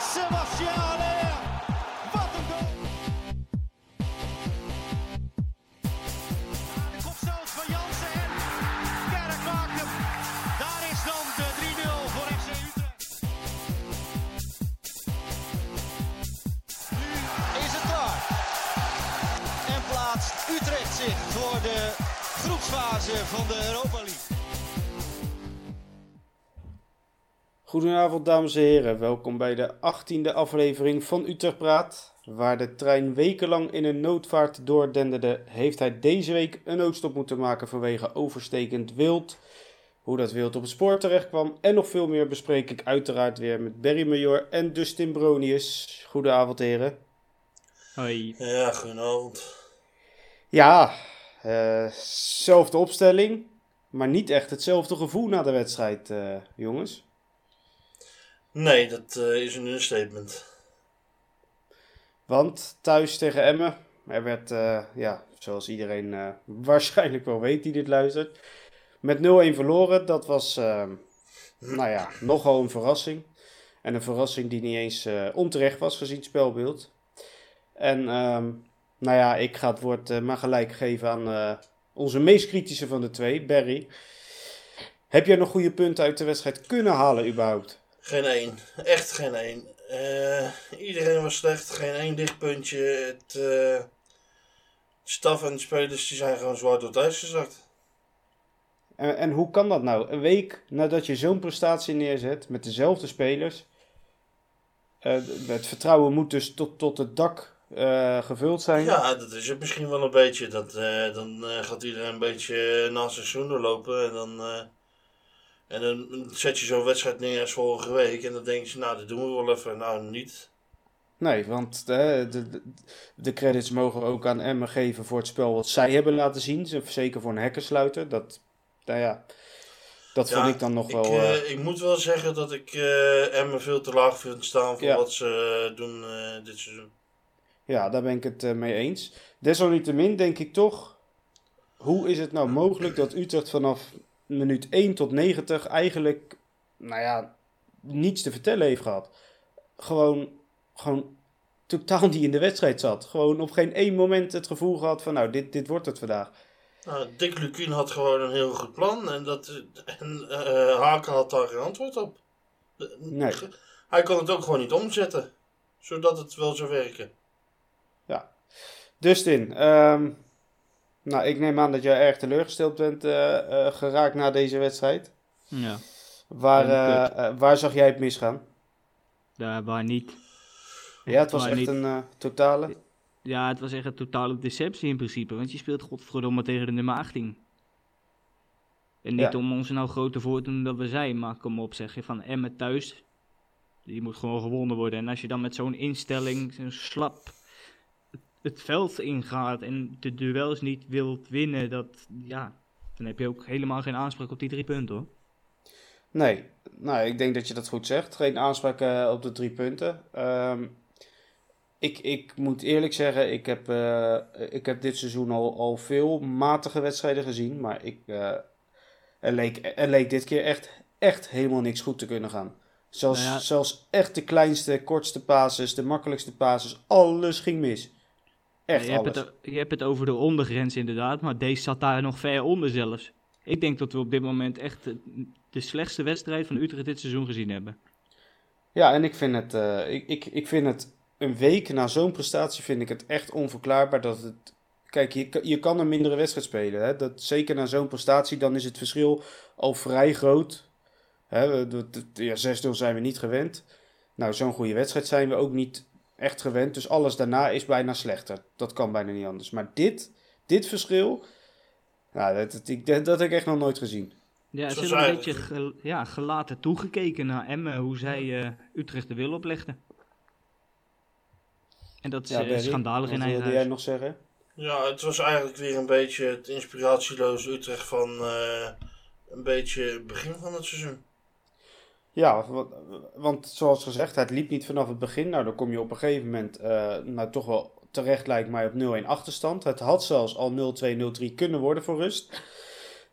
Haller. Wat een goal. De kopstoot van Jansen en Kerk maakt. Daar is dan de 3-0 voor FC Utrecht. Nu is het klaar. En plaatst Utrecht zich voor de groepsfase van de Europa League. Goedenavond dames en heren, welkom bij de 18e aflevering van Utrecht Praat. Waar de trein wekenlang in een noodvaart doordenderde, heeft hij deze week een noodstop moeten maken vanwege overstekend wild. Hoe dat wild op het spoor terecht kwam en nog veel meer bespreek ik uiteraard weer met Barry Major en Dustin Bronius. Goedenavond heren. Hoi. Ja, goedenavond. Ja, eh, zelfde opstelling, maar niet echt hetzelfde gevoel na de wedstrijd eh, jongens. Nee, dat eh, is een understatement. Want thuis tegen Emmen, er werd, eh, ja, zoals iedereen eh, waarschijnlijk wel weet die dit luistert, met 0-1 verloren. Dat was, eh, nou ja, nogal een verrassing. En een verrassing die niet eens onterecht was gezien het spelbeeld. En, ehm, nou ja, ik ga het woord maar gelijk geven aan onze meest kritische van de twee, Barry. Heb jij nog goede punten uit de wedstrijd kunnen halen überhaupt? Geen één. Echt geen één. Eh, iedereen was slecht. Geen één dichtpuntje. Het eh, staf en de spelers die zijn gewoon zwaar door ijs gezakt. En, en hoe kan dat nou? Een week nadat je zo'n prestatie neerzet met dezelfde spelers. eh, het vertrouwen moet dus tot, tot het dak gevuld zijn. Ja, dat is het misschien wel een beetje. Dat, dan gaat iedereen een beetje naast zijn seizoen doorlopen. En dan, en dan zet je zo'n wedstrijd neer als vorige week. En dan denk je, nou, dat doen we wel even. Nou, niet. Nee, want eh, de, de, de credits mogen ook aan Emmen geven voor het spel wat zij hebben laten zien. Zeker voor een hekkensluiter. Dat, nou ja, dat Ja, vond ik dan nog ik, wel... eh, eh, ik moet wel zeggen dat ik eh Emmen veel te laag vind staan voor Ja. wat ze doen dit seizoen. Ja, daar ben ik het mee eens. Desalniettemin denk ik toch, hoe is het nou mogelijk dat Utrecht vanaf minuut 1 tot 90 eigenlijk, nou ja, niets te vertellen heeft gehad. Gewoon, gewoon totaal niet in de wedstrijd zat. Gewoon op geen één moment het gevoel gehad van, nou, dit, dit wordt het vandaag. Nou, Dick Lukien had gewoon een heel goed plan en, dat, en eh, Haken had daar geen antwoord op. Nee. Hij kon het ook gewoon niet omzetten, zodat het wel zou werken. Dustin, ehm, nou, ik neem aan dat jij erg teleurgesteld bent eh, eh, geraakt na deze wedstrijd. Ja, Waar, eh, waar zag jij het misgaan? daar waar niet. Ja, het was echt niet. een totale. Ja, het was echt een totale deceptie in principe. Want je speelt godverdomme tegen de nummer 18. En niet Ja. om ons nou groter voor te doen dan we zijn. Maar kom op, zeg je van Emmen thuis. Die moet gewoon gewonnen worden. En als je dan met zo'n instelling, zo'n slap, het, veld ingaat en de duels niet wilt winnen. Dat, ja, dan heb je ook helemaal geen aanspraak op die drie punten hoor. Nee, nou, ik denk dat je dat goed zegt. Geen aanspraak eh, op de drie punten. Ehm, ik, ik moet eerlijk zeggen, ik heb, eh, ik heb dit seizoen al, al veel matige wedstrijden gezien. Maar ik, eh, er, leek, er leek dit keer echt, echt helemaal niks goed te kunnen gaan. Zelfs, Nou ja. zelfs echt de kleinste, kortste passes, de makkelijkste passes, alles ging mis. Echt je, hebt het, je hebt het over de ondergrens inderdaad, maar deze zat daar nog ver onder zelfs. Ik denk dat we op dit moment echt de, slechtste wedstrijd van Utrecht dit seizoen gezien hebben. Ja, en ik vind het, eh, ik, ik, ik vind het een week na zo'n prestatie vind ik het echt onverklaarbaar dat het... Kijk, je, kan- je kan een mindere wedstrijd spelen. Hè? Dat, zeker na zo'n prestatie, dan is het verschil al vrij groot. Hè? Ja, 6-0 zijn we niet gewend. Nou, zo'n goede wedstrijd zijn we ook niet echt gewend. Dus alles daarna is bijna slechter. Dat kan bijna niet anders. Maar dit, dit verschil, nou, dat, dat, ik- dat, dat heb ik echt nog nooit gezien. Ja, Het ze hebben een beetje gel- ja, gelaten toegekeken naar Emmen, hoe zij eh, Utrecht de wil oplegden. En dat is Ja, eh, Barry, schandalig wat in eigen wilde jij nog zeggen? Ja, het was eigenlijk weer een beetje het inspiratieloze Utrecht van eh, een beetje het begin van het seizoen. Ja, wa- want zoals gezegd, het liep niet vanaf het begin. Nou, dan kom je op een gegeven moment, eh, nou toch wel terecht lijkt mij, op 0-1 achterstand. Het had zelfs al 0-2, 0-3 kunnen worden voor rust.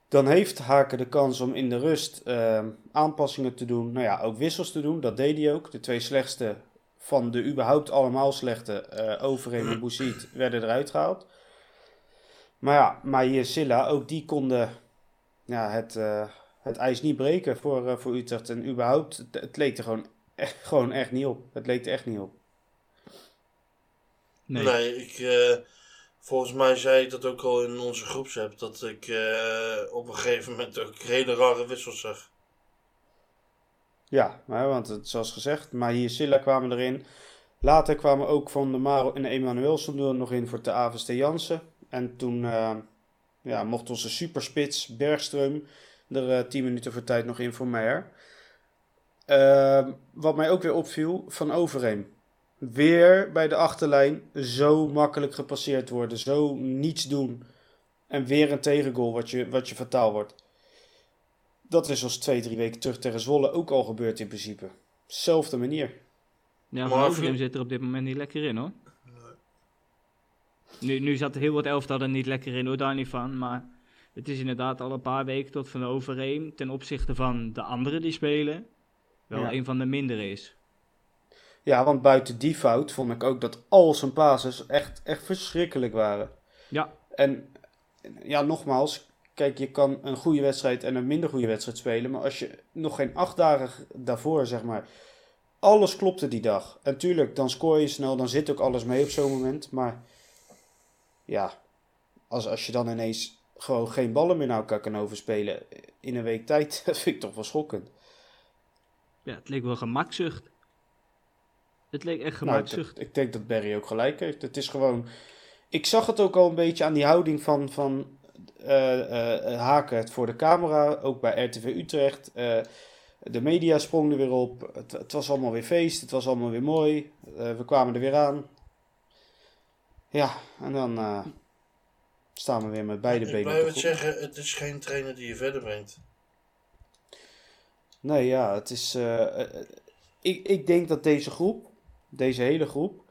Dan heeft Haken de kans om in de rust eh, aanpassingen te doen. Nou ja, ook wissels te doen. Dat deed hij ook. De twee slechtste van de überhaupt allemaal slechte uh, Overeem en Bouzid werden eruit gehaald. Maar ja, Maier Silla, ook die konden ja, het, het ijs niet breken voor, uh, voor Utrecht. En überhaupt, het, het, leek er gewoon echt, gewoon echt niet op. Het leek er echt niet op. Nee, nee ik, uh, volgens mij zei ik dat ook al in onze groepsapp. Dat ik op een gegeven moment ook hele rare wissels zag. Ja, maar, want het, zoals gezegd, Mahir Silla kwamen erin. Later kwamen ook Van de Maro en Emanuelson er nog in voor de Aveste Jansen. En toen uh, ja, mocht onze superspits Bergström er uh, 10 minuten voor tijd nog in voor Meijer. Uh, wat mij ook weer opviel, Van Overheem. Weer bij de achterlijn zo makkelijk gepasseerd worden, zo niets doen. En weer een tegengoal wat je, wat je fataal wordt. Dat is als twee, drie weken terug tegen Zwolle ook al gebeurd in principe. Zelfde manier. Ja, Van Overheem zit er op dit moment niet lekker in hoor. Nu, nu zat heel wat elftal er niet lekker in hoor, daar niet van. Maar het is inderdaad al een paar weken tot Van Overheem ten opzichte van de anderen die spelen wel ja. een van de mindere is. Ja, want buiten die fout vond ik ook dat al zijn passes echt, echt verschrikkelijk waren. Ja. En ja, nogmaals, kijk, je kan een goede wedstrijd en een minder goede wedstrijd spelen. Maar als je nog geen acht dagen daarvoor, zeg maar, alles klopte die dag. En tuurlijk, dan scoor je snel, dan zit ook alles mee op zo'n moment. Maar ja, als, als je dan ineens gewoon geen ballen meer naar elkaar kan overspelen in een week tijd, dat vind ik toch wel schokkend. Ja, het leek wel gemakzucht. Het leek echt gemakzucht. Nou, ik, ik, denk dat Barry ook gelijk heeft. Het is gewoon... Ik zag het ook al een beetje aan die houding van, van uh, uh, Haken het voor de camera. Ook bij RTV Utrecht. Uh, de media sprong er weer op. Het, het, was allemaal weer feest. Het was allemaal weer mooi. we kwamen er weer aan. Ja, en dan staan we weer met beide benen. Ik blijf het zeggen, het is geen trainer die je verder brengt. Nee, ja, het is. Uh, ik, ik denk dat deze groep, deze hele groep,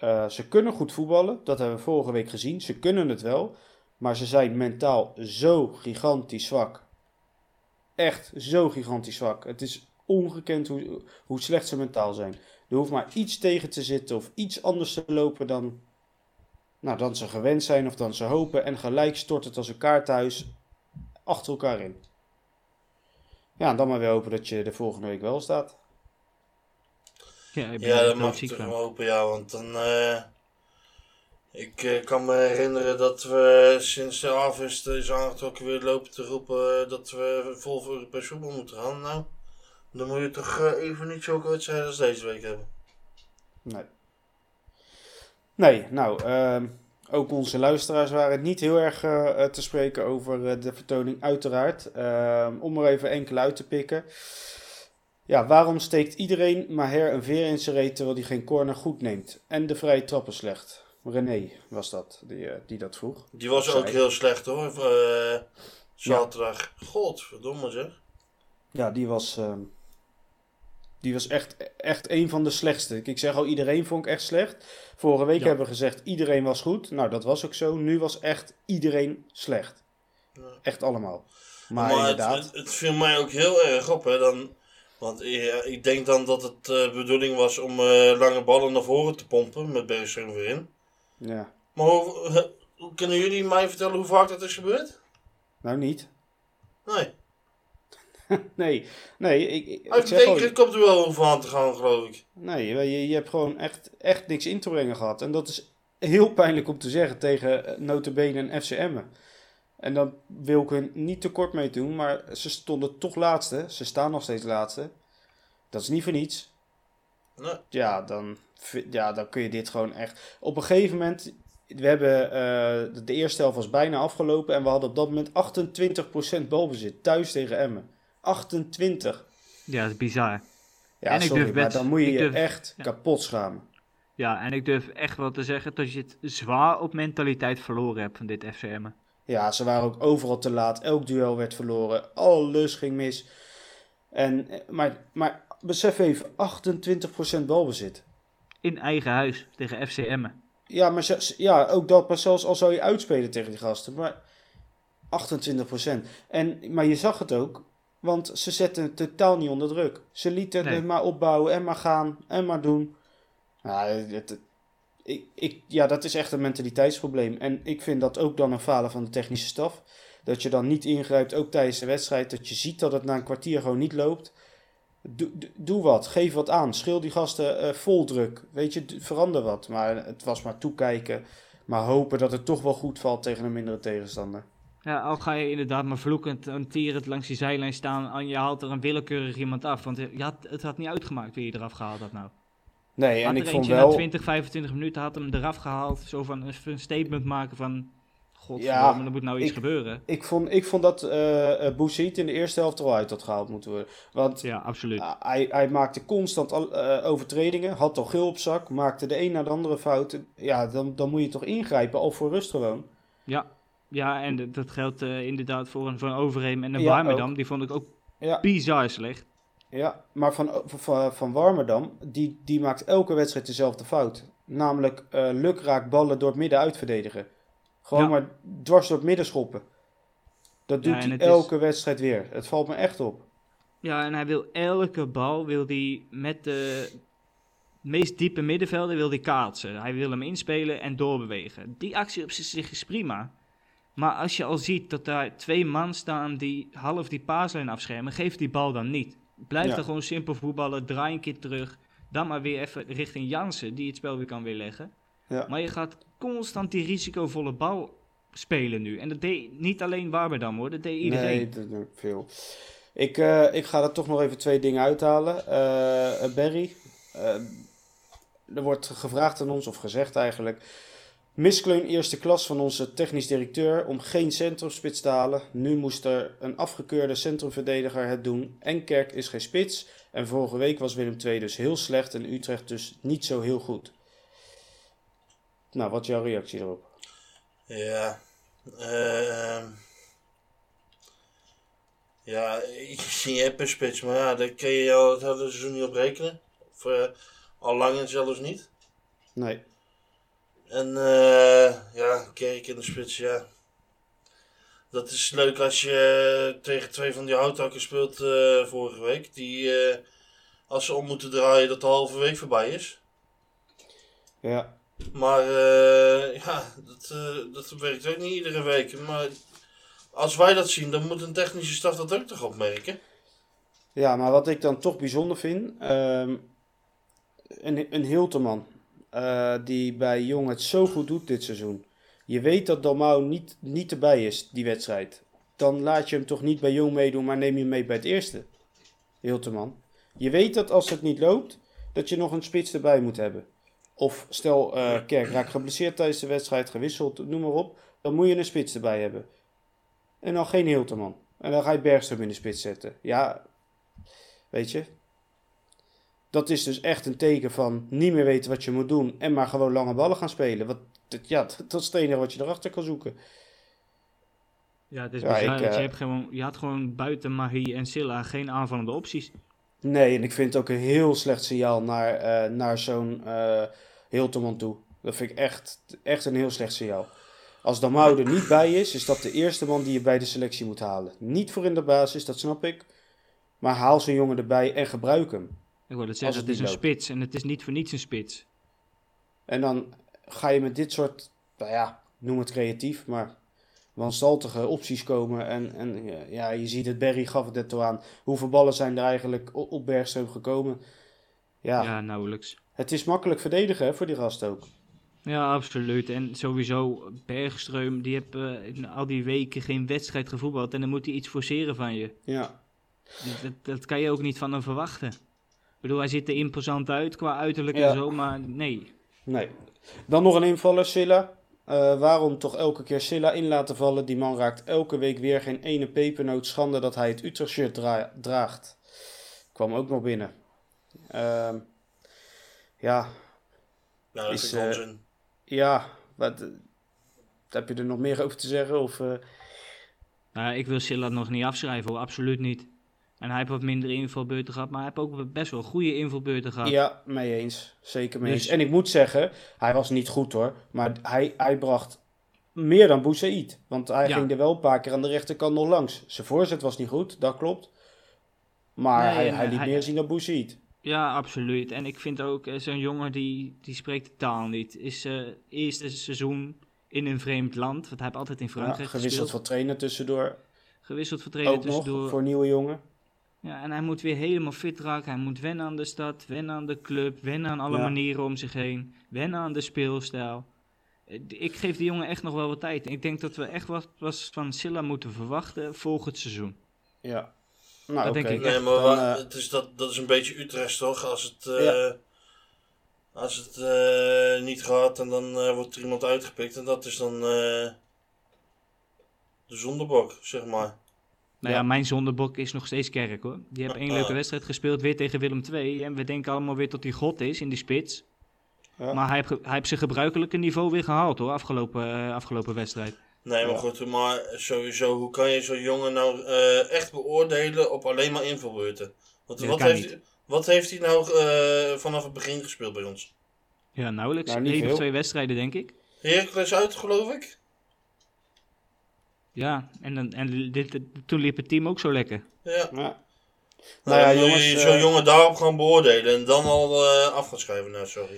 uh, ze kunnen goed voetballen. Dat hebben we vorige week gezien. Ze kunnen het wel. Maar ze zijn mentaal zo gigantisch zwak. Echt zo gigantisch zwak. Het is ongekend hoe, hoe slecht ze mentaal zijn. Er hoeft maar iets tegen te zitten of iets anders te lopen dan nou, dan ze gewend zijn of dan ze hopen. En gelijk stort het als een kaarthuis achter elkaar in. Ja, en dan maar weer hopen dat je de volgende week wel staat. Ja, ja dat mag ik toch wel hopen, ja. Want dan... Uh, ik uh, kan me herinneren dat we sinds de avond is aangetrokken weer lopen te roepen dat we vol voor Europees voetbal moeten gaan. Nou, dan moet je toch uh, even niet zulke wedstrijden als deze week hebben. Nee. Nee, nou, uh, ook onze luisteraars waren niet heel erg uh, te spreken over uh, de vertoning, uiteraard. Uh, om er even enkele uit te pikken. Ja, waarom steekt iedereen Maher een veer in zijn reet terwijl hij geen corner goed neemt? En de vrije trappen slecht. René was dat, die, die dat vroeg. Die was ook heel slecht hoor, zaterdag. Ja. Godverdomme zeg. Ja, die was... Ehm, die was echt, echt een van de slechtste. Ik zeg al, iedereen vond ik echt slecht. Vorige week hebben we gezegd, iedereen was goed. Nou, dat was ook zo. Nu was echt iedereen slecht. Ja. Echt allemaal. Maar, maar inderdaad... Het, het, viel mij ook heel erg op, hè. Dan, want ja, ik denk dan dat het de uh, bedoeling was om uh, lange ballen naar voren te pompen. Met Bergström weer in. Ja. Maar hoe, kunnen jullie mij vertellen hoe vaak dat is gebeurd? Nou, niet. Nee. nee, nee. Ik, ik, het komt er wel over aan te gaan, geloof ik. Nee, je, je hebt gewoon echt, echt niks in te brengen gehad. En dat is heel pijnlijk om te zeggen tegen eh, notabene en FCM. En dan wil ik hun niet tekort mee doen, maar ze stonden toch laatste. Ze staan nog steeds laatste. Dat is niet voor niets. Nee. Ja, dan, ja, dan kun je dit gewoon echt... Op een gegeven moment... We hebben, uh, de eerste helft was bijna afgelopen en we hadden op dat moment 28% balbezit thuis tegen Emmen. 28. Ja, dat is bizar. Ja, en sorry, ik durf maar dan moet je je echt kapot schamen. Ja, en ik durf echt wel te zeggen dat je het zwaar op mentaliteit verloren hebt van dit FCM. Ja, ze waren ook overal te laat. Elk duel werd verloren. Alles ging mis. En, maar, maar besef even, 28% balbezit. In eigen huis tegen FCM. Ja, maar ja, ook dat. Maar zelfs al zou je uitspelen tegen die gasten. Maar 28%. En, maar je zag het ook. Want ze zetten het totaal niet onder druk. Ze lieten het maar opbouwen en maar gaan en maar doen. Ja, het, ik, ik, ja, dat is echt een mentaliteitsprobleem. En ik vind dat ook dan een falen van de technische staf. Dat je dan niet ingrijpt, ook tijdens de wedstrijd. Dat je ziet dat het na een kwartier gewoon niet loopt. Doe, doe wat, geef wat aan. Schil die gasten uh, vol druk. Weet je, verander wat. Maar het was maar toekijken. Maar hopen dat het toch wel goed valt tegen een mindere tegenstander. Ja, al ga je inderdaad maar vloekend en tierend langs die zijlijn staan en je haalt er een willekeurig iemand af. Want je had, het had niet uitgemaakt wie je eraf gehaald had nou. Nee, en ik vond wel... na 20, 25 minuten had hem eraf gehaald. Zo van een statement maken van... God, ja, er moet nou iets gebeuren. Ik vond, ik vond dat uh, in de eerste helft er al uit had gehaald moeten worden. Want ja, absoluut. hij, hij maakte constant uh, overtredingen, had al geel op zak, maakte de een naar de andere fouten. Ja, dan, dan moet je toch ingrijpen, al voor rust gewoon. Ja, ja en dat geldt inderdaad voor een, voor een Overheem en een ja, Warmerdam. Die vond ik ook ja. bizar slecht. Ja, maar van, van, van Warmerdam, die, die maakt elke wedstrijd dezelfde fout. Namelijk uh, lukraak ballen door het midden uitverdedigen. Gewoon maar dwars door het midden schoppen. Dat doet hij elke wedstrijd weer. Het valt me echt op. Ja, en hij wil elke bal wil die met de meest diepe middenvelden wil die kaatsen. Hij wil hem inspelen en doorbewegen. Die actie op zich is prima. Maar als je al ziet dat daar twee man staan die half die paaslijn afschermen, geef die bal dan niet. Blijf dan gewoon simpel voetballen, draai een keer terug. Dan maar weer even richting Jansen, die het spel weer kan weerleggen. Ja. Maar je gaat constant die risicovolle bal spelen nu. En dat deed niet alleen Warmerdam hoor, dat deed iedereen. Nee, dat doet veel. Ik, uh, ik ga er toch nog even twee dingen uithalen. Uh, Barry, uh, er wordt gevraagd aan ons, of gezegd eigenlijk Miskleun eerste klas van onze technisch directeur om geen centrumspits te halen. Nu moest er een afgekeurde centrumverdediger het doen. Enkerk is geen spits. En vorige week was Willem II dus heel slecht en Utrecht dus niet zo heel goed. Nou, wat is jouw reactie erop? Ja, uh, ja, je hebt een spits, maar ja, daar kun je al het hele seizoen niet op rekenen. Of uh, al lang en zelfs niet. Nee. En uh, ja, Kerk in de spits, ja. Dat is leuk als je tegen twee van die houthakken speelt uh, vorige week. Die, uh, als ze om moeten draaien, dat de halve week voorbij is. Ja. Maar ja, dat, dat werkt ook niet iedere week. Maar als wij dat zien, dan moet een technische staf dat ook toch opmerken. Ja, maar wat ik dan toch bijzonder vind. Um, een, een Hilterman. Uh, die bij Jong het zo goed doet dit seizoen. Je weet dat Dalmau niet, niet erbij is, die wedstrijd. Dan laat je hem toch niet bij Jong meedoen, maar neem je hem mee bij het eerste. Hilteman. Je weet dat als het niet loopt, dat je nog een spits erbij moet hebben. Of stel, uh, Kerk raakt geblesseerd tijdens de wedstrijd, gewisseld, noem maar op. Dan moet je een spits erbij hebben. En dan geen Hilteman. En dan ga je Bergström in de spits zetten. Ja, weet je, dat is dus echt een teken van niet meer weten wat je moet doen en maar gewoon lange ballen gaan spelen. Wat, ja, dat is het enige wat je erachter kan zoeken. Ja, het is ja, bizar, je, eh, hebt gewoon, je had gewoon buiten Mahi en Silla geen aanvallende opties. Nee, en ik vind het ook een heel slecht signaal naar, uh, naar zo'n uh, Hilterman toe. Dat vind ik echt, echt een heel slecht signaal. Als Damau er niet bij is, is dat de eerste man die je bij de selectie moet halen. Niet voor in de basis, dat snap ik. Maar haal zo'n jongen erbij en gebruik hem. Ik wil het zeggen, het, is een spits en het is niet voor niets een spits. En dan ga je met dit soort, nou ja, noem het creatief, maar wanstaltige opties komen. En, en ja, je ziet het, Berry gaf het net toe aan. Hoeveel ballen zijn er eigenlijk op Bergsteun gekomen? Ja, ja, nauwelijks. Het is makkelijk verdedigen hè, voor die gast ook. Ja, absoluut. En sowieso, Bergström, die heeft uh, al die weken geen wedstrijd gevoetbald. En dan moet hij iets forceren van je. Ja. Dat, dat kan je ook niet van hem verwachten. Ik bedoel, hij ziet er imposant uit qua uiterlijk en zo, maar nee. Nee. Dan nog een invaller, Silla. Uh, waarom toch elke keer Silla in laten vallen? Die man raakt elke week weer geen ene pepernoot. Schande dat hij het Utrecht-shirt dra draagt. Kwam ook nog binnen. Uh, ja. Nou, is, uh, Ja, wat, heb je er nog meer over te zeggen? Of, nou, ik wil Silla nog niet afschrijven hoor, absoluut niet. En hij heeft wat minder invalbeurten gehad, maar hij heeft ook best wel goede invalbeurten gehad. Ja, mee eens. Zeker mee eens. Dus- en ik moet zeggen, hij was niet goed hoor, maar hij, hij bracht meer dan Boussaïd. Want hij ging er wel een paar keer aan de rechterkant nog langs. Zijn voorzet was niet goed, dat klopt. Maar hij, hij liet meer zien dan Boussaïd. Ja, absoluut. En ik vind ook eh, zo'n jongen die, die spreekt de taal niet. Is uh, eerste seizoen in een vreemd land. Want hij heeft altijd in Ja, Frankrijk gewisseld gespeeld. van trainer tussendoor. Gewisseld voor trainer Ook nog voor nieuwe jongen. Ja, en hij moet weer helemaal fit raken. Hij moet wennen aan de stad, wennen aan de club, wennen aan alle Ja. manieren om zich heen, wennen aan de speelstijl. Eh, Ik geef die jongen echt nog wel wat tijd. Ik denk dat we echt wat was van Silla moeten verwachten volgend seizoen. Ja. Nou, Dat denk ik Nee, echt. maar Dan, eh, het is dat, dat is een beetje Utrecht toch? Als het, eh, Ja. als het eh, niet gaat en dan wordt er iemand uitgepikt. En dat is dan eh, de zondebok, zeg maar. Nou ja, Ja. mijn zondebok is nog steeds Kerk hoor. Die heeft één leuke wedstrijd gespeeld, weer tegen Willem II. En we denken allemaal weer dat hij god is in die spits. Ja. Maar hij heeft, hij heeft zijn gebruikelijke niveau weer gehaald hoor, afgelopen, eh, afgelopen wedstrijd. Nee, maar Ja. goed, maar sowieso, hoe kan je zo'n jongen nou eh, echt beoordelen op alleen maar invalbeurten? Want wat, heeft, hij- wat heeft hij nou eh, vanaf het begin gespeeld bij ons? Ja, nauwelijks. Nou, Eén of twee wedstrijden denk ik. Heracles uit, geloof ik? Ja, en, dan- en dit, toen liep het team ook zo lekker. Ja. Ja. Nou, Nou ja, jongens, je zo'n eh, jongen daarop gaan beoordelen en dan al eh af gaan schrijven. Nou, sorry.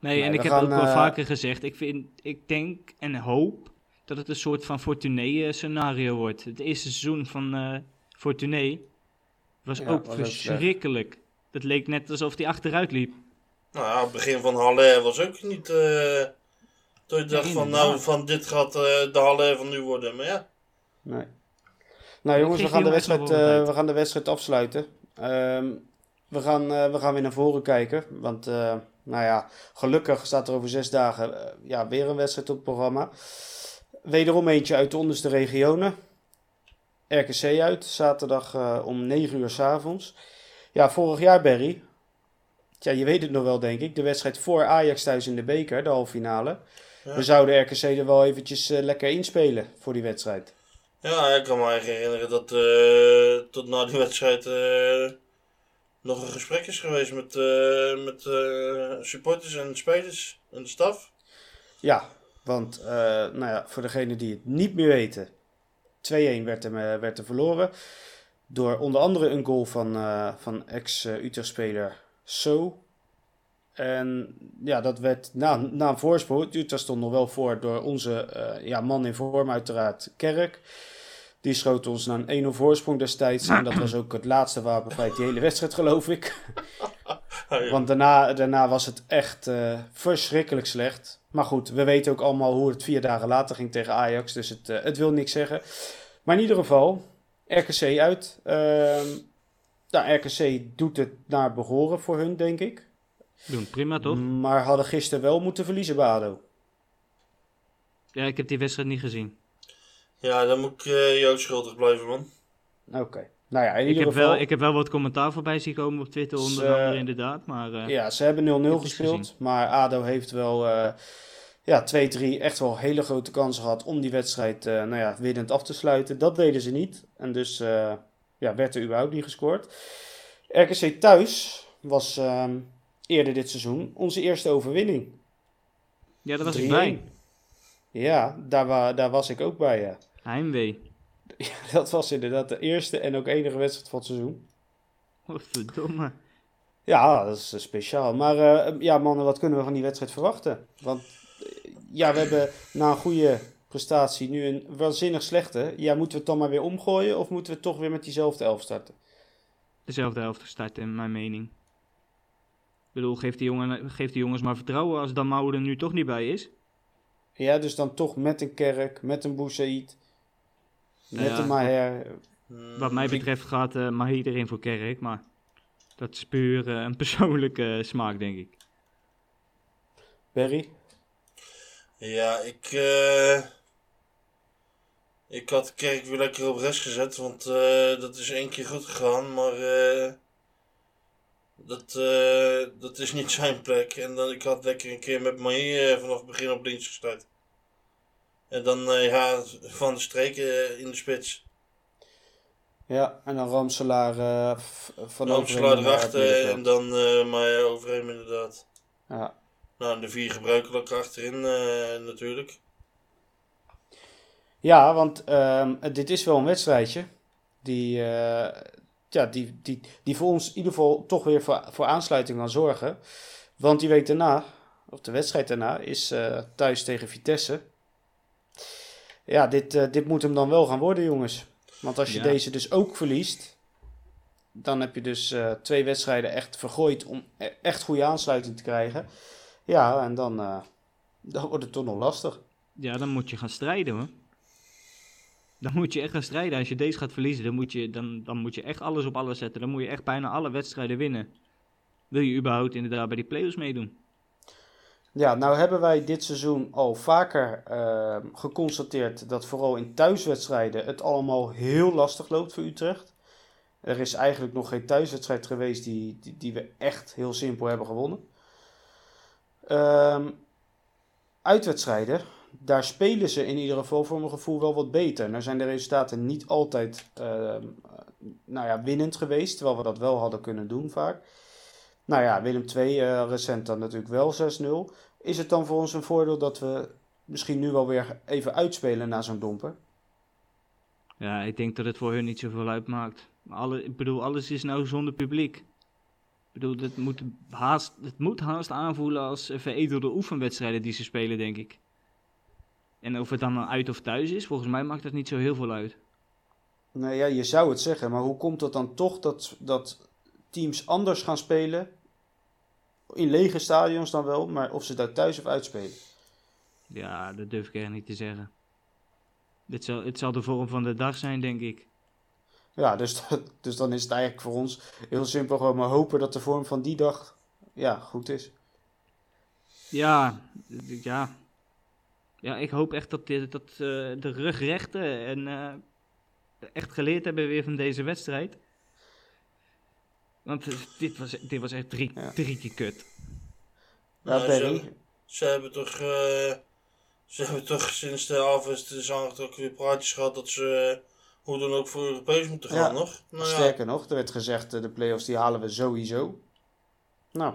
Nee, Nee, en ik heb gaan, ook wel eh, vaker gezegd, ik, vind, ik denk en hoop dat het een soort van Fortuné scenario wordt. Het eerste seizoen van eh Fortuné was Ja, ook was verschrikkelijk. Het leek net alsof hij achteruit liep. Nou ja, het begin van Halle was ook niet. eh dat je dacht van, nou, van dit gaat eh, de Halle van nu worden. Maar ja, Nee. Nou jongens, we gaan, de wedstrijd, eh, we gaan de wedstrijd afsluiten. Ehm, we, gaan, eh, we gaan weer naar voren kijken. Want eh, nou ja, gelukkig staat er over zes dagen ja, weer een wedstrijd op het programma. Wederom eentje uit de onderste regionen. RKC uit, zaterdag eh, om 9 uur s avonds. Ja, vorig jaar Barry. Tja, je weet het nog wel denk ik. De wedstrijd voor Ajax thuis in de beker, de halve finale. Ja. We zouden RKC er wel eventjes eh, lekker inspelen voor die wedstrijd. ja, ik kan me eigenlijk herinneren dat eh, tot na die wedstrijd eh, nog een gesprek is geweest met, met supporters en spelers en de staf. Ja, want nou ja, voor degenen die het niet meer weten, 2-1 werd er, werd er verloren. Door onder andere een goal van, van ex-Utrecht-speler So. En ja, dat werd na, na een voorsprong. Utrecht stond nog wel voor door onze eh, ja, man in vorm, uiteraard Kerk. Die schoot ons naar een 1-0 voorsprong destijds. En dat was ook het laatste wapenfeit die hele wedstrijd, geloof ik. Ja. Want daarna, daarna was het echt eh, verschrikkelijk slecht. Maar goed, we weten ook allemaal hoe het vier dagen later ging tegen Ajax. Dus het, eh, het wil niks zeggen. Maar in ieder geval, RKC uit. Ehm nou, RKC doet het naar behoren voor hun, denk ik. Doen prima toch? Maar hadden gisteren wel moeten verliezen bij ADO. Ja, ik heb die wedstrijd niet gezien. ja, dan moet ik eh jou schuldig blijven, man. Oké. Nou ja, in Ik ieder heb, geval... wel, ik heb wel wat commentaar voorbij zien komen op Twitter, onder Ze- andere inderdaad. Maar eh, Ja, ze hebben 0-0 heb het gespeeld. Maar ADO heeft wel eh, ja, 2-3 echt wel hele grote kansen gehad om die wedstrijd eh, nou ja, winnend af te sluiten. Dat deden ze niet. En dus eh, ja, werd er überhaupt niet gescoord. RKC thuis was ehm, eerder dit seizoen onze eerste overwinning. ja, daar was 3-1. ik bij. Ja, daar, wa daar was ik ook bij. Ja. Heimwee. Dat was inderdaad de eerste en ook enige wedstrijd van het seizoen. Wat verdomme. Ja, dat is eh, speciaal. Maar eh, ja, mannen, wat kunnen we van die wedstrijd verwachten? Want eh, ja, we hebben na een goede prestatie nu een waanzinnig slechte. Ja, moeten we het dan maar weer omgooien of moeten we toch weer met diezelfde elf starten? Dezelfde helft gestart, in mijn mening. Ik bedoel, geef die, jongen, geef die jongens maar vertrouwen als Dan Mouwen er nu toch niet bij is. Ja, dus dan toch met een Kerk, met een Boussaïd, met Ja. een Maher. Hmm, Wat mij betreft gaat eh Mahi erin voor Kerk, maar dat is puur eh, een persoonlijke eh, smaak, denk ik. Berry? Ja, ik, eh, ik had Kerk weer lekker op rest gezet, want eh, dat is één keer goed gegaan, maar eh, dat, eh, dat is niet zijn plek. En dan, ik had lekker een keer met mij eh, vanaf het begin op links gestart. En dan eh, ja, van de streken in de spits. Ja, en dan Ramselaar van het erachter en dan eh maar overheen inderdaad. Ja. Nou, de vier gebruikelijk achterin natuurlijk. Ja, want ehm, dit is wel een wedstrijdje die, eh, ja, die, die, die voor ons in ieder geval toch weer voor, voor aansluiting gaan zorgen. Want die week daarna, of de wedstrijd daarna, is uh, thuis tegen Vitesse. Ja, dit, uh, dit moet hem dan wel gaan worden, jongens. Want als je ja. deze dus ook verliest, dan heb je dus uh, twee wedstrijden echt vergooid om e-, echt goede aansluiting te krijgen. Ja, en dan, dan wordt het toch nog lastig. Ja, dan moet je gaan strijden hoor. Dan moet je echt gaan strijden. Als je deze gaat verliezen, dan moet je, dan, dan moet je echt alles op alles zetten. Dan moet je echt bijna alle wedstrijden winnen. Wil je überhaupt inderdaad bij die play-offs meedoen? Ja, nou hebben wij dit seizoen al vaker uh, geconstateerd dat vooral in thuiswedstrijden het allemaal heel lastig loopt voor Utrecht. Er is eigenlijk nog geen thuiswedstrijd geweest die, die, die we echt heel simpel hebben gewonnen. Um, uitwedstrijden, daar spelen ze in ieder geval voor mijn gevoel wel wat beter. Nou zijn de resultaten niet altijd uh, nou ja, winnend geweest, terwijl we dat wel hadden kunnen doen vaak. Nou ja, Willem II uh, recent dan natuurlijk wel 6-0. Is het dan voor ons een voordeel dat we misschien nu wel weer even uitspelen na zo'n domper? Ja, ik denk dat het voor hun niet zoveel uitmaakt. Alle, ik bedoel, alles is nou zonder publiek. Ik bedoel, het moet haast, het moet haast aanvoelen als veredelde oefenwedstrijden die ze spelen, denk ik. En of het dan uit of thuis is, volgens mij maakt dat niet zo heel veel uit. Nou ja, je zou het zeggen, maar hoe komt het dan toch dat, dat teams anders gaan spelen? In lege stadions dan wel, maar of ze daar thuis of uitspelen? Ja, dat durf ik echt niet te zeggen. Dit zal, het zal de vorm van de dag zijn, denk ik. Ja, dus, dus dan is het eigenlijk voor ons heel simpel gewoon maar hopen dat de vorm van die dag ja, goed is. Ja, ja, ja, ik hoop echt dat, dit, dat uh, de rugrechten en uh, echt geleerd hebben weer van deze wedstrijd. Want dit was, dit was echt drie, ja. drie keer kut. Ja, nou, ze, ze, hebben toch, uh, ze hebben toch sinds de avond is aangetrokken weer praatjes gehad dat ze hoe dan ook voor Europees moeten gaan, ja, nog? Nou, sterker nog, er werd gezegd de play-offs die halen we sowieso. Nou.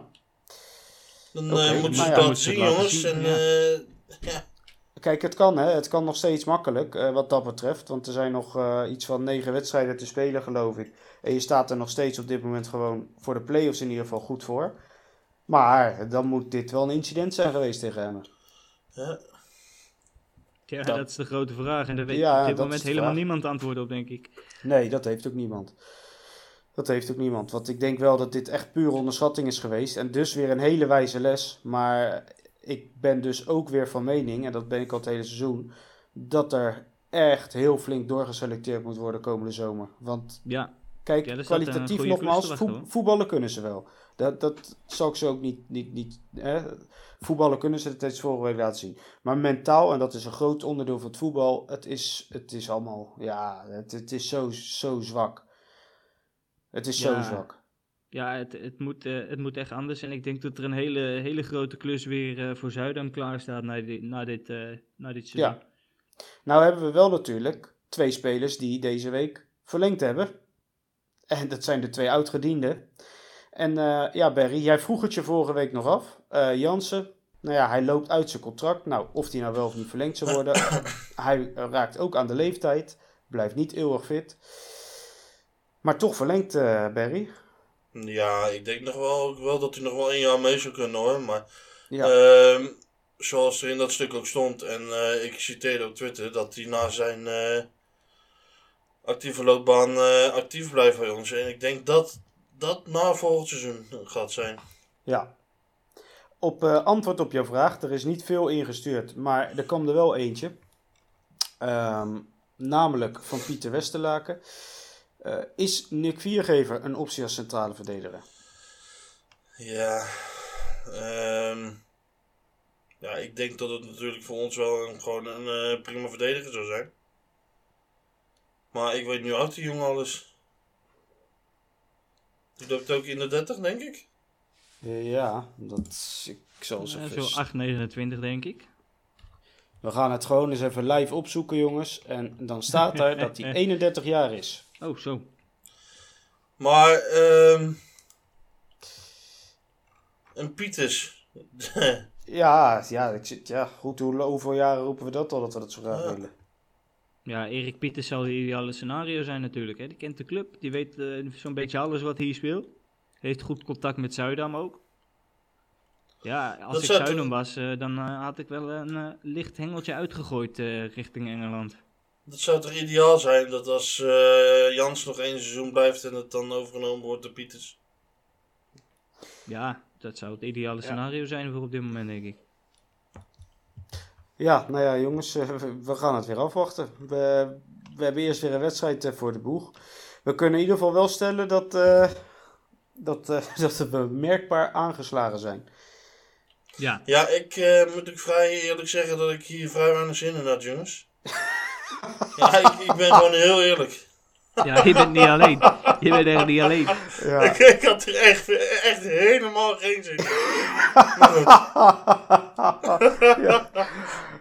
Dan okay, moeten ze dat zien, jongens. En, ja. Kijk, het kan, hè. Het kan nog steeds makkelijk, uh, wat dat betreft. Want er zijn nog uh, iets van negen wedstrijden te spelen, geloof ik. En je staat er nog steeds op dit moment gewoon voor de play-offs in ieder geval goed voor. Maar dan moet dit wel een incident zijn geweest tegen hem. Ja. Ja, dat, dat, is de grote vraag. En daar weet ja, op dit moment helemaal niemand antwoord op, denk ik. Nee, dat heeft ook niemand. Dat heeft ook niemand. Want ik denk wel dat dit echt pure onderschatting is geweest. En dus weer een hele wijze les. Maar ik ben dus ook weer van mening, en dat ben ik al het hele seizoen, dat er echt heel flink doorgeselecteerd moet worden komende zomer. Want ja. kijk, kwalitatief nogmaals, voetballen kunnen ze wel. Dat, dat zal ik ze ook niet. niet, niet hè? Voetballen kunnen ze, het vorige week laten zien. Maar mentaal, en dat is een groot onderdeel van het voetbal, het is, het is allemaal, ja, het, het is zo, zo zwak. Het is zo zwak ja, het, het, moet, uh, het moet echt anders. En ik denk dat er een hele, hele grote klus weer uh, voor Zuidam klaar staat na, dit, na, dit, uh, na dit seizoen. Ja. Nou hebben we wel natuurlijk twee spelers die deze week verlengd hebben. En dat zijn de twee oudgedienden. En ja, Barry, jij vroeg het je vorige week nog af. Jansen, nou ja, hij loopt uit zijn contract. Nou, of hij nou wel of niet verlengd zou worden. hij raakt ook aan de leeftijd. Blijft niet eeuwig fit. Maar toch verlengd, Barry. Ja, ik denk nog wel, wel dat hij nog wel een jaar mee zou kunnen hoor. Maar ja. uh, zoals er in dat stuk ook stond, en uh, ik citeerde op Twitter, dat hij na zijn uh, actieve loopbaan eh, actief blijft bij ons. En ik denk dat dat na volgend seizoen gaat zijn. Ja. Op antwoord op jouw vraag, er is niet veel ingestuurd, maar er kwam er wel eentje. Um, namelijk van Pieter Westerlaken. Uh, is Nick Viergever een optie als centrale verdediger? Ja, um, ja, ik denk dat het natuurlijk voor ons wel een, gewoon een uh, prima verdediger zou zijn. Maar ik weet nu oud die jongen alles. Die loopt ook in de 30, denk ik. Ja, dat ik zal zo ja, Zo 8, 29, denk ik. We gaan het gewoon eens even live opzoeken, jongens. En dan staat er dat hij 31 jaar is. Oh, zo. Maar, ehm een Pieters. ja, ja, ik zit, ja, goed, hoe, hoeveel jaren roepen we dat al dat we dat zo graag willen? Ja, Erik Pieters zal het ideale scenario zijn natuurlijk. Hè. Die kent de club, die weet eh, zo'n beetje alles wat hier speelt. Heeft goed contact met Zuidam ook. Ja, als Dat ik Zuidam was, eh, dan eh, had ik wel een licht hengeltje uitgegooid eh, richting Engeland. Dat zou toch ideaal zijn dat als eh, Jans nog één seizoen blijft en het dan overgenomen wordt door Pieters. Ja, dat zou het ideale Ja. scenario zijn voor op dit moment, denk ik. Ja, nou ja, jongens, eh, we- gaan het weer afwachten. We, we hebben eerst weer een wedstrijd eh, voor de boeg. We kunnen in ieder geval wel stellen dat, eh, dat, eh, dat we merkbaar aangeslagen zijn. Ja, Ja, ik eh, moet ik vrij eerlijk zeggen dat ik hier vrij weinig zin in had, jongens. Ja, ik, ik ben gewoon heel eerlijk. ja je bent niet alleen. Je bent echt niet alleen. Ja. Ik, ik had er echt, echt helemaal geen zin in. Ja.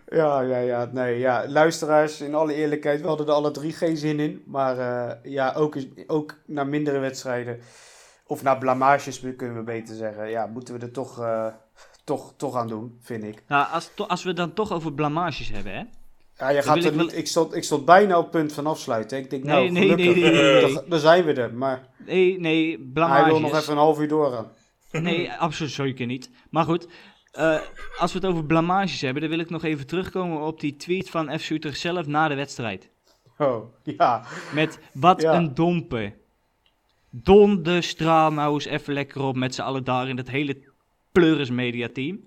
ja, ja, ja, nee, ja. Luisteraars, in alle eerlijkheid, we hadden er alle drie geen zin in. Maar eh, ja, ook, ook naar mindere wedstrijden, of naar blamages kunnen we beter zeggen, ja, moeten we er toch, eh, toch, toch aan doen, vind ik. Nou, als, to- als we het dan toch over blamages hebben, hè. Ja, je gaat er niet, ik, stond, ik stond bijna op het punt van afsluiten. Ik denk, nou, Nee, gelukkig, nee, nee, nee, dan zijn we er. Maar Nee, nee, hij blamages. wil nog even een half uur doorgaan. Nee, absoluut zeker niet. Maar goed, eh, als we het over blamages hebben, dan wil ik nog even terugkomen op die tweet van FC Utrecht zelf na de wedstrijd. Oh, ja. Met wat Ja. een domper. Donder straal nou eens even lekker op met z'n allen daar in dat hele Pleuris Media team.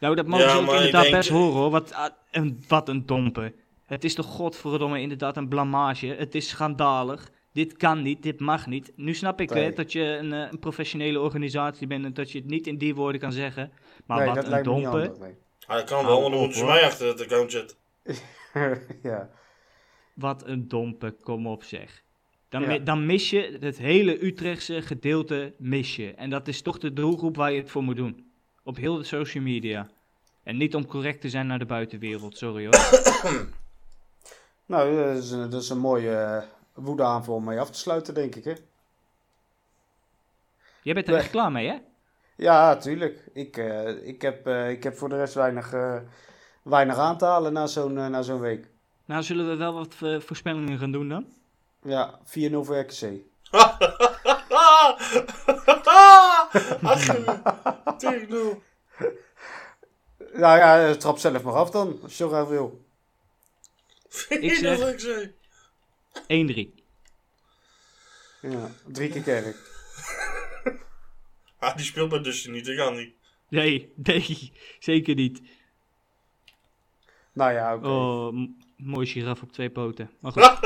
Nou, dat mogen Ja, ze ook inderdaad denk- best horen hoor. Wat, ah, een, wat een domper. Het is toch godverdomme inderdaad een blamage. Het is schandalig. Dit kan niet, dit mag niet. Nu snap ik Nee. hè, dat je een, eh, een professionele organisatie bent en dat je het niet in die woorden kan zeggen. Maar nee, wat dat een lijkt me niet domper. handig. Nee. Ah, dat kan wel, want dan moeten ze mij achter het account zetten. ja. Wat een domper, kom op zeg. Dan, Ja. dan mis je het hele Utrechtse gedeelte mis je. En dat is toch de doelgroep waar je het voor moet doen. Op heel de social media. En niet om correct te zijn naar de buitenwereld, sorry hoor. Nou, dat is een, dat is een mooie eh, woedeaanval om mee af te sluiten, denk ik, hè? Jij bent er echt klaar mee, hè? Ja, tuurlijk. Ik, eh, ik, heb, eh, ik heb voor de rest weinig, eh, weinig aan te halen na zo'n eh, na zo'n week. Nou, zullen we wel wat eh, voorspellingen gaan doen dan? Ja, 4-0 voor RKC. Ach, tegen nul. Nou ja, trap zelf maar af dan, als je zo graag wil. Vind Ik je zeg- dat ik zei? 1-3. Ja, drie keer kerk. Ah, die speelt bij dus niet, dat kan niet. Nee, nee, zeker niet. Nou ja, oké. Oh, m- mooi giraf op twee poten. Maar goed.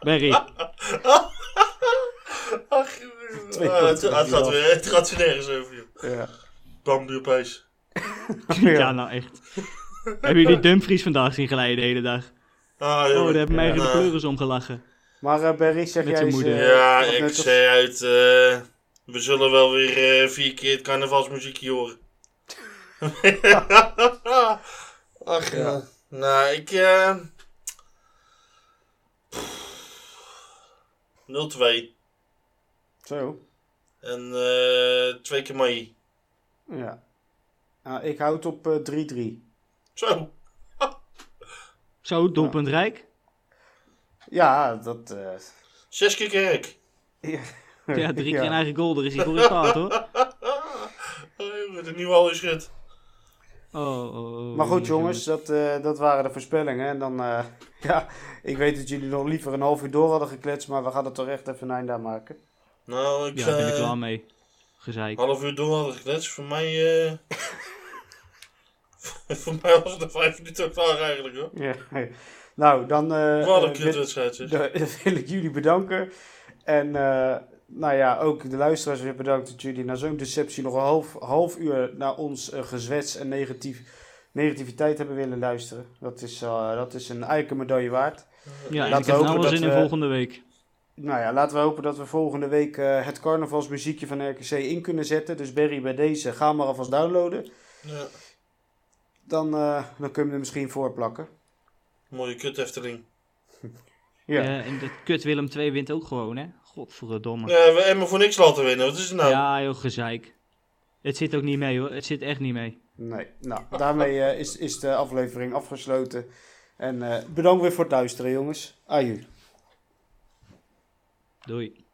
Barry, Twee ah, het, gaat weer, het gaat weer nergens over, joh. Ja. Bam, ja. nou echt. Hebben jullie Dumfries vandaag zien glijden de hele dag? Ah, Oh, daar hebben mij Ja. de pleuris om gelachen. Maar eh Berry, zeg Met jij eens... moeder. eh, Ja, ik zei uit, eh, we zullen wel weer eh, vier keer het carnavalsmuziekje horen. Ach ja. Nou, ik... eh 0-2. Zo, En eh twee keer Mai. ja. Nou, ik houd op eh, 3-3. Zo. Zo, doelpunt rijk. Ja, dat... eh, Zes keer kerk. ja, Ja, drie Ja. keer een eigen goal, daar is hij voor in staat hoor. Oh, jongen, de nieuwe al is. Oh, oh, oh, Maar goed jongens, dat, eh, dat waren de voorspellingen. En dan, eh, ja, ik weet dat jullie nog liever een half uur door hadden gekletst, maar we gaan er toch echt even een einde aan maken. Nou, ik Ja, ben ik eh, klaar mee. Gezeik. half uur door hadden gekletst. Voor mij... eh voor mij was het er vijf minuten klaar eigenlijk hoor. Ja. Nou, dan eh, Wat een wil, kutwedstrijd wil ik jullie bedanken. En eh, nou ja, ook de luisteraars weer bedankt dat jullie na zo'n deceptie nog een half, half uur naar ons gezwets en negatief, negativiteit hebben willen luisteren. Dat is, eh, dat is een eiken medaille waard. Ja, en Laten ik we heb hopen nou wel dat zin in volgende week. Nou ja, laten we hopen dat we volgende week eh, het carnavalsmuziekje van RKC in kunnen zetten. Dus Berry, bij deze, ga maar alvast downloaden. Ja, Dan, eh, dan kunnen we er misschien voor plakken. mooie kut Efteling. Ja. Ja. en dat kut Willem 2 wint ook gewoon, hè? Godverdomme. Ja, we hebben voor niks laten winnen. Wat is het nou? Ja, joh, gezeik. Het zit ook niet mee, hoor. Het zit echt niet mee. Nee, nou, daarmee eh, is, is de aflevering afgesloten. En eh, bedankt weer voor het luisteren, jongens. Aju. Doei.